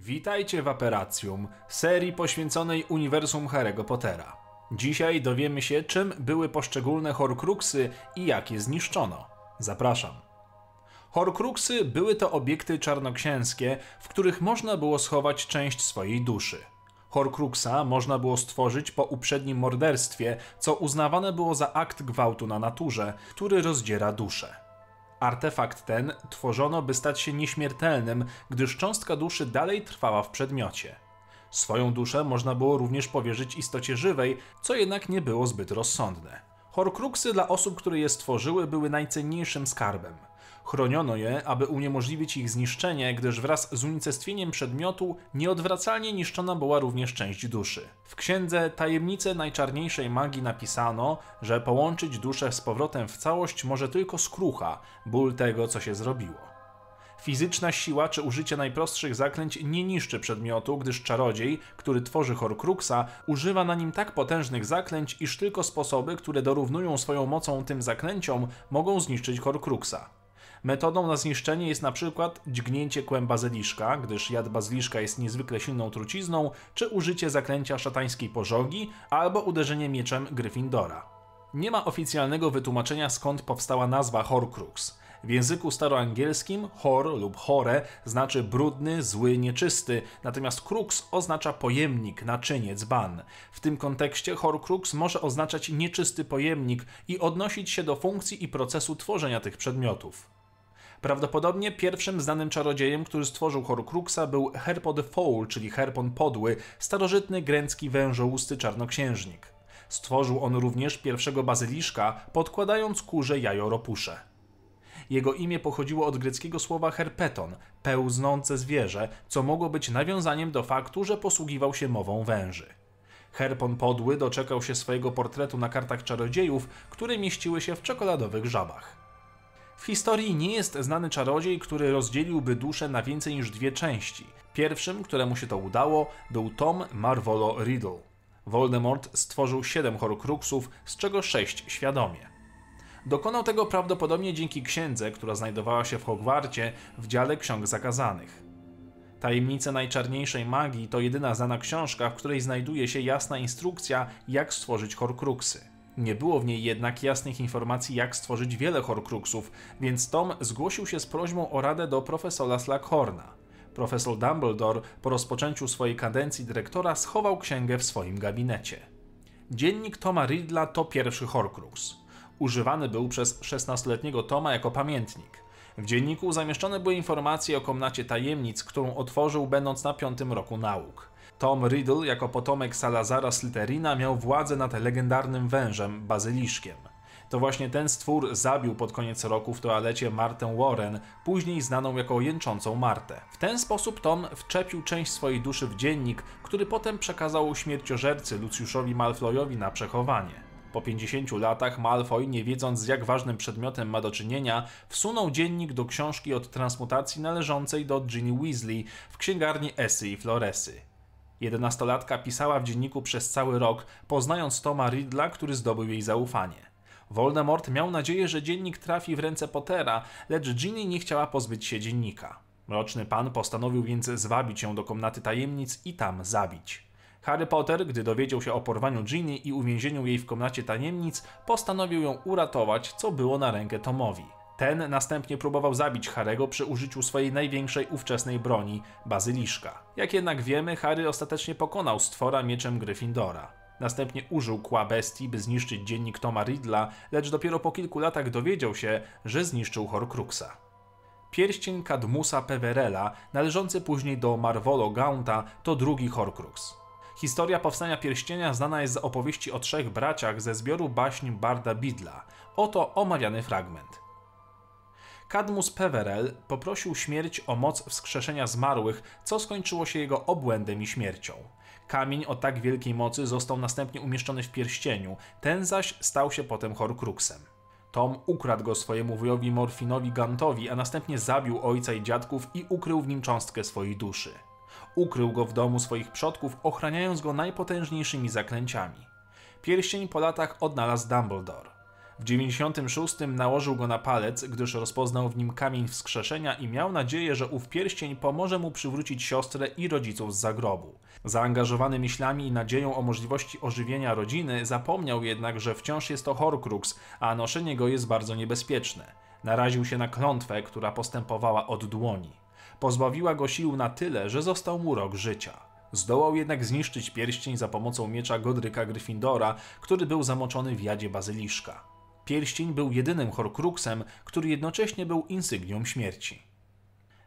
Witajcie w Aperacjum, serii poświęconej uniwersum Harry'ego Pottera. Dzisiaj dowiemy się, czym były poszczególne Horcruxy i jak je zniszczono. Zapraszam. Horcruxy były to obiekty czarnoksięskie, w których można było schować część swojej duszy. Horcruxa można było stworzyć po uprzednim morderstwie, co uznawane było za akt gwałtu na naturze, który rozdziera duszę. Artefakt ten tworzono, by stać się nieśmiertelnym, gdyż cząstka duszy dalej trwała w przedmiocie. Swoją duszę można było również powierzyć istocie żywej, co jednak nie było zbyt rozsądne. Horcruxy dla osób, które je stworzyły, były najcenniejszym skarbem. Chroniono je, aby uniemożliwić ich zniszczenie, gdyż wraz z unicestwieniem przedmiotu nieodwracalnie niszczona była również część duszy. W księdze Tajemnice Najczarniejszej Magii napisano, że połączyć duszę z powrotem w całość może tylko skrucha, ból tego, co się zrobiło. Fizyczna siła czy użycie najprostszych zaklęć nie niszczy przedmiotu, gdyż czarodziej, który tworzy Horcruxa, używa na nim tak potężnych zaklęć, iż tylko sposoby, które dorównują swoją mocą tym zaklęciom, mogą zniszczyć Horcruxa. Metodą na zniszczenie jest na przykład dźgnięcie kłem bazyliszka, gdyż jad bazyliszka jest niezwykle silną trucizną, czy użycie zaklęcia szatańskiej pożogi, albo uderzenie mieczem Gryffindora. Nie ma oficjalnego wytłumaczenia skąd powstała nazwa Horcrux. W języku staroangielskim hor lub hore znaczy brudny, zły, nieczysty, natomiast crux oznacza pojemnik, naczynie, dzban. W tym kontekście horcrux może oznaczać nieczysty pojemnik i odnosić się do funkcji i procesu tworzenia tych przedmiotów. Prawdopodobnie pierwszym znanym czarodziejem, który stworzył Horcruxa był Herpo the Foul, czyli Herpon Podły, starożytny grecki wężołusty czarnoksiężnik. Stworzył on również pierwszego bazyliszka, podkładając kurze jajo ropusze. Jego imię pochodziło od greckiego słowa herpeton, pełznące zwierzę, co mogło być nawiązaniem do faktu, że posługiwał się mową węży. Herpon Podły doczekał się swojego portretu na kartach czarodziejów, które mieściły się w czekoladowych żabach. W historii nie jest znany czarodziej, który rozdzieliłby duszę na więcej niż dwie części. Pierwszym, któremu się to udało, był Tom Marvolo Riddle. Voldemort stworzył siedem Horcruxów, z czego sześć świadomie. Dokonał tego prawdopodobnie dzięki księdze, która znajdowała się w Hogwarcie w dziale ksiąg zakazanych. Tajemnice Najczarniejszej Magii to jedyna znana książka, w której znajduje się jasna instrukcja, jak stworzyć Horcruxy. Nie było w niej jednak jasnych informacji, jak stworzyć wiele Horcruxów, więc Tom zgłosił się z prośbą o radę do profesora Slughorna. Profesor Dumbledore po rozpoczęciu swojej kadencji dyrektora schował księgę w swoim gabinecie. Dziennik Toma Riddla to pierwszy Horcrux. Używany był przez 16-letniego Toma jako pamiętnik. W dzienniku zamieszczone były informacje o komnacie tajemnic, którą otworzył będąc na piątym roku nauk. Tom Riddle jako potomek Salazara Slytherina miał władzę nad legendarnym wężem, bazyliszkiem. To właśnie ten stwór zabił pod koniec roku w toalecie Martę Warren, później znaną jako jęczącą Martę. W ten sposób Tom wczepił część swojej duszy w dziennik, który potem przekazał śmierciożercy Luciuszowi Malfoyowi na przechowanie. Po 50 latach Malfoy, nie wiedząc z jak ważnym przedmiotem ma do czynienia, wsunął dziennik do książki od transmutacji należącej do Ginny Weasley w księgarni Esy i Floresy. Jedenastolatka pisała w dzienniku przez cały rok, poznając Toma Riddla, który zdobył jej zaufanie. Voldemort miał nadzieję, że dziennik trafi w ręce Pottera, lecz Ginny nie chciała pozbyć się dziennika. Mroczny pan postanowił więc zwabić ją do komnaty tajemnic i tam zabić. Harry Potter, gdy dowiedział się o porwaniu Ginny i uwięzieniu jej w komnacie tajemnic, postanowił ją uratować, co było na rękę Tomowi. Ten następnie próbował zabić Harego przy użyciu swojej największej ówczesnej broni, bazyliszka. Jak jednak wiemy, Harry ostatecznie pokonał stwora mieczem Gryffindora. Następnie użył kła bestii, by zniszczyć dziennik Toma Riddla, lecz dopiero po kilku latach dowiedział się, że zniszczył Horcruxa. Pierścień Cadmusa Peverella, należący później do Marvolo Gaunta, to drugi Horcrux. Historia powstania pierścienia znana jest z opowieści o trzech braciach ze zbioru baśń Barda Bidla. Oto omawiany fragment. Cadmus Peverell poprosił śmierć o moc wskrzeszenia zmarłych, co skończyło się jego obłędem i śmiercią. Kamień o tak wielkiej mocy został następnie umieszczony w pierścieniu, ten zaś stał się potem Horcruxem. Tom ukradł go swojemu wujowi Morfinowi Gantowi, a następnie zabił ojca i dziadków i ukrył w nim cząstkę swojej duszy. Ukrył go w domu swoich przodków, ochraniając go najpotężniejszymi zaklęciami. Pierścień po latach odnalazł Dumbledore. W 96 nałożył go na palec, gdyż rozpoznał w nim kamień wskrzeszenia i miał nadzieję, że ów pierścień pomoże mu przywrócić siostrę i rodziców z zagrobu. Zaangażowany myślami i nadzieją o możliwości ożywienia rodziny, zapomniał jednak, że wciąż jest to Horcrux, a noszenie go jest bardzo niebezpieczne. Naraził się na klątwę, która postępowała od dłoni. Pozbawiła go sił na tyle, że został mu rok życia. Zdołał jednak zniszczyć pierścień za pomocą miecza Godryka Gryffindora, który był zamoczony w jadzie bazyliszka. Pierścień był jedynym Horcruxem, który jednocześnie był insygnią śmierci.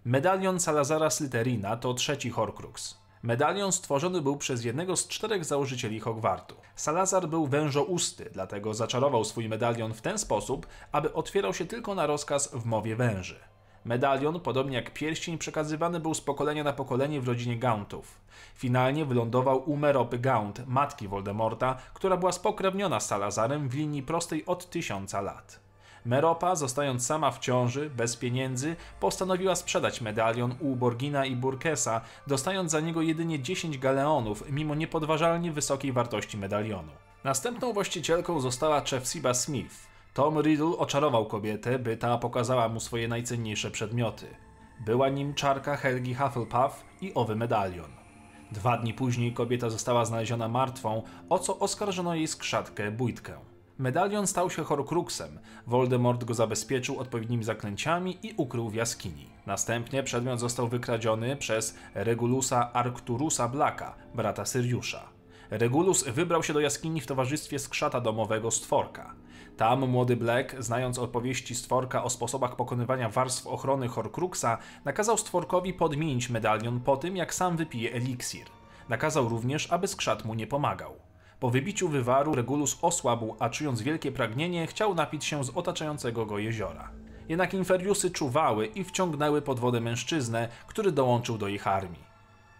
Medalion Salazara Slytherina to trzeci Horcrux. Medalion stworzony był przez jednego z czterech założycieli Hogwartu. Salazar był wężousty, dlatego zaczarował swój medalion w ten sposób, aby otwierał się tylko na rozkaz w mowie węży. Medalion, podobnie jak pierścień, przekazywany był z pokolenia na pokolenie w rodzinie Gauntów. Finalnie wylądował u Meropy Gaunt, matki Voldemorta, która była spokrewniona z Salazarem w linii prostej od tysiąca lat. Meropa, zostając sama w ciąży, bez pieniędzy, postanowiła sprzedać medalion u Borgina i Burkesa, dostając za niego jedynie 10 galeonów, mimo niepodważalnie wysokiej wartości medalionu. Następną właścicielką została Chefsiba Smith. Tom Riddle oczarował kobietę, by ta pokazała mu swoje najcenniejsze przedmioty. Była nim czarka Helgi Hufflepuff i owy medalion. Dwa dni później kobieta została znaleziona martwą, o co oskarżono jej skrzatkę bójtkę. Medalion stał się Horcruxem. Voldemort go zabezpieczył odpowiednimi zaklęciami i ukrył w jaskini. Następnie przedmiot został wykradziony przez Regulusa Arcturusa Blacka, brata Syriusza. Regulus wybrał się do jaskini w towarzystwie skrzata domowego Stworka. Tam młody Black, znając opowieści Stworka o sposobach pokonywania warstw ochrony Horcruxa, nakazał Stworkowi podmienić medalion po tym, jak sam wypije eliksir. Nakazał również, aby skrzat mu nie pomagał. Po wybiciu wywaru Regulus osłabł, a czując wielkie pragnienie, chciał napić się z otaczającego go jeziora. Jednak Inferiusy czuwały i wciągnęły pod wodę mężczyznę, który dołączył do ich armii.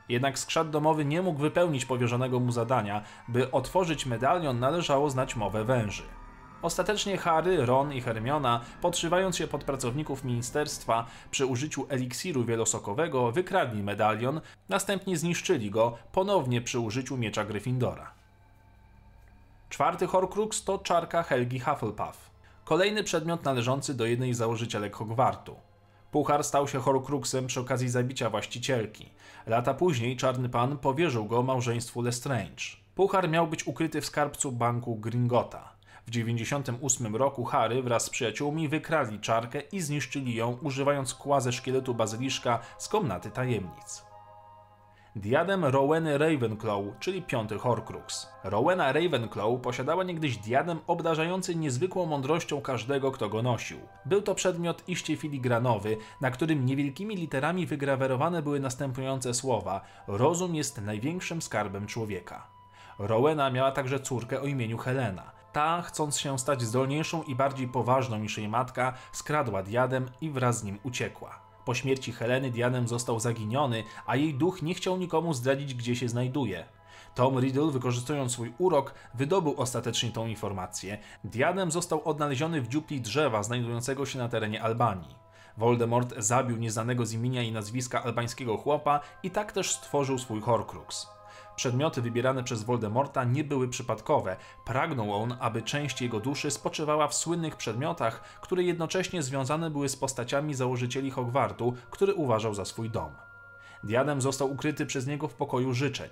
Jednak skrzat domowy nie mógł wypełnić powierzonego mu zadania, by otworzyć medalion należało znać mowę węży. Ostatecznie Harry, Ron i Hermiona, podszywając się pod pracowników ministerstwa przy użyciu eliksiru wielosokowego, wykradli medalion, następnie zniszczyli go ponownie przy użyciu miecza Gryffindora. Czwarty Horcrux to czarka Helgi Hufflepuff. Kolejny przedmiot należący do jednej z założycielek Hogwartu. Puchar stał się Horcruxem przy okazji zabicia właścicielki. Lata później Czarny Pan powierzył go małżeństwu Lestrange. Puchar miał być ukryty w skarbcu banku Gringota. W 98 roku Harry wraz z przyjaciółmi wykradli czarkę i zniszczyli ją, używając kła ze szkieletu bazyliszka z komnaty tajemnic. Diadem Roweny Ravenclaw, czyli piąty Horcrux. Rowena Ravenclaw posiadała niegdyś diadem obdarzający niezwykłą mądrością każdego, kto go nosił. Był to przedmiot iście filigranowy, na którym niewielkimi literami wygrawerowane były następujące słowa: Rozum jest największym skarbem człowieka. Rowena miała także córkę o imieniu Helena. Ta, chcąc się stać zdolniejszą i bardziej poważną niż jej matka, skradła diadem i wraz z nim uciekła. Po śmierci Heleny Diadem został zaginiony, a jej duch nie chciał nikomu zdradzić, gdzie się znajduje. Tom Riddle, wykorzystując swój urok, wydobył ostatecznie tą informację. Diadem został odnaleziony w dziupli drzewa znajdującego się na terenie Albanii. Voldemort zabił nieznanego z imienia i nazwiska albańskiego chłopa i tak też stworzył swój Horcrux. Przedmioty wybierane przez Voldemorta nie były przypadkowe. Pragnął on, aby część jego duszy spoczywała w słynnych przedmiotach, które jednocześnie związane były z postaciami założycieli Hogwartu, który uważał za swój dom. Diadem został ukryty przez niego w pokoju życzeń.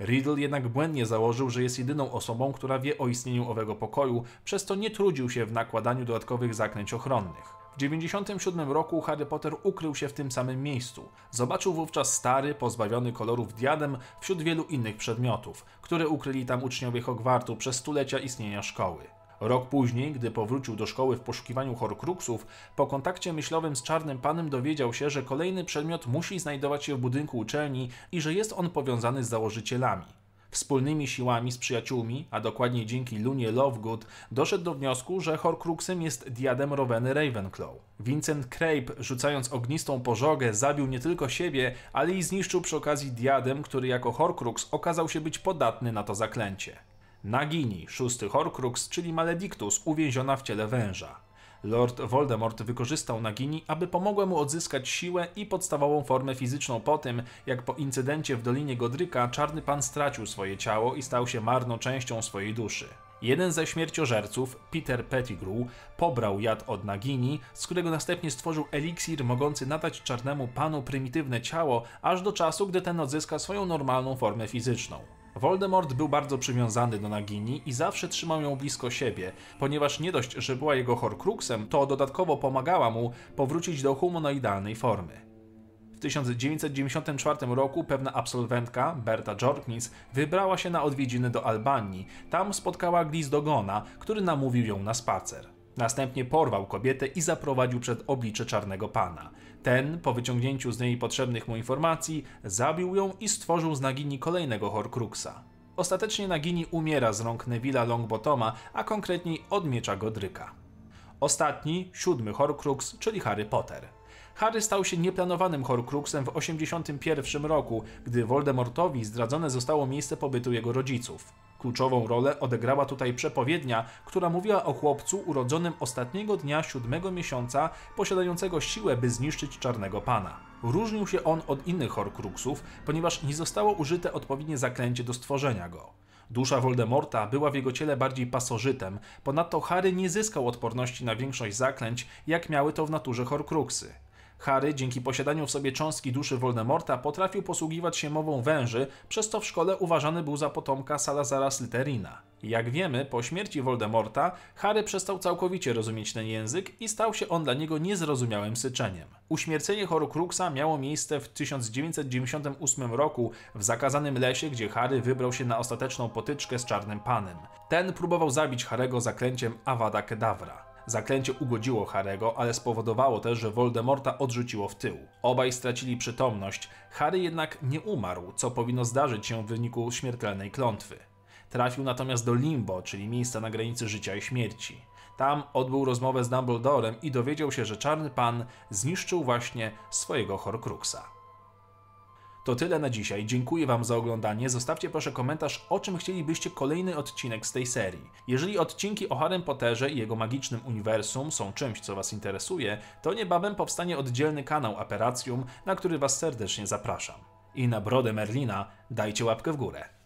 Riddle jednak błędnie założył, że jest jedyną osobą, która wie o istnieniu owego pokoju, przez to nie trudził się w nakładaniu dodatkowych zaklęć ochronnych. W 1997 roku Harry Potter ukrył się w tym samym miejscu. Zobaczył wówczas stary, pozbawiony kolorów diadem wśród wielu innych przedmiotów, które ukryli tam uczniowie Hogwartu przez stulecia istnienia szkoły. Rok później, gdy powrócił do szkoły w poszukiwaniu Horcruxów, po kontakcie myślowym z Czarnym Panem dowiedział się, że kolejny przedmiot musi znajdować się w budynku uczelni i że jest on powiązany z założycielami. Wspólnymi siłami z przyjaciółmi, a dokładniej dzięki Lunie Lovegood, doszedł do wniosku, że Horcruxem jest diadem Roweny Ravenclaw. Vincent Crape, rzucając ognistą pożogę, zabił nie tylko siebie, ale i zniszczył przy okazji diadem, który jako Horcrux okazał się być podatny na to zaklęcie. Nagini, szósty Horcrux, czyli Maledictus, uwięziona w ciele węża. Lord Voldemort wykorzystał Nagini, aby pomogła mu odzyskać siłę i podstawową formę fizyczną po tym, jak po incydencie w Dolinie Godryka Czarny Pan stracił swoje ciało i stał się marną częścią swojej duszy. Jeden ze śmierciożerców, Peter Pettigrew, pobrał jad od Nagini, z którego następnie stworzył eliksir mogący nadać czarnemu panu prymitywne ciało, aż do czasu, gdy ten odzyska swoją normalną formę fizyczną. Voldemort był bardzo przywiązany do Nagini i zawsze trzymał ją blisko siebie, ponieważ nie dość, że była jego Horcruxem, to dodatkowo pomagała mu powrócić do humanoidalnej formy. W 1994 roku pewna absolwentka, Berta Jorkins, wybrała się na odwiedziny do Albanii. Tam spotkała Glizdogona, który namówił ją na spacer. Następnie porwał kobietę i zaprowadził przed oblicze Czarnego Pana. Ten, po wyciągnięciu z niej potrzebnych mu informacji, zabił ją i stworzył z Nagini kolejnego Horcruxa. Ostatecznie Nagini umiera z rąk Neville'a Longbotoma, a konkretniej od miecza Godryka. Ostatni, siódmy Horcrux, czyli Harry Potter. Harry stał się nieplanowanym Horcruxem w 1981 roku, gdy Voldemortowi zdradzone zostało miejsce pobytu jego rodziców. Kluczową rolę odegrała tutaj przepowiednia, która mówiła o chłopcu urodzonym ostatniego dnia siódmego miesiąca, posiadającego siłę, by zniszczyć Czarnego Pana. Różnił się on od innych Horcruxów, ponieważ nie zostało użyte odpowiednie zaklęcie do stworzenia go. Dusza Voldemorta była w jego ciele bardziej pasożytem, ponadto Harry nie zyskał odporności na większość zaklęć, jak miały to w naturze Horcruxy. Harry, dzięki posiadaniu w sobie cząstki duszy Voldemorta, potrafił posługiwać się mową węży, przez co w szkole uważany był za potomka Salazara Slytherina. Jak wiemy, po śmierci Voldemorta, Harry przestał całkowicie rozumieć ten język i stał się on dla niego niezrozumiałym syczeniem. Uśmiercenie Horcruxa miało miejsce w 1998 roku w zakazanym lesie, gdzie Harry wybrał się na ostateczną potyczkę z Czarnym Panem. Ten próbował zabić Harego zaklęciem Avada Kedavra. Zaklęcie ugodziło Harego, ale spowodowało też, że Voldemorta odrzuciło w tył. Obaj stracili przytomność, Harry jednak nie umarł, co powinno zdarzyć się w wyniku śmiertelnej klątwy. Trafił natomiast do Limbo, czyli miejsca na granicy życia i śmierci. Tam odbył rozmowę z Dumbledorem i dowiedział się, że Czarny Pan zniszczył właśnie swojego Horcruxa. To tyle na dzisiaj. Dziękuję Wam za oglądanie. Zostawcie proszę komentarz, o czym chcielibyście kolejny odcinek z tej serii. Jeżeli odcinki o Harrym Potterze i jego magicznym uniwersum są czymś, co Was interesuje, to niebawem powstanie oddzielny kanał Aperacjum, na który Was serdecznie zapraszam. I na brodę Merlina dajcie łapkę w górę.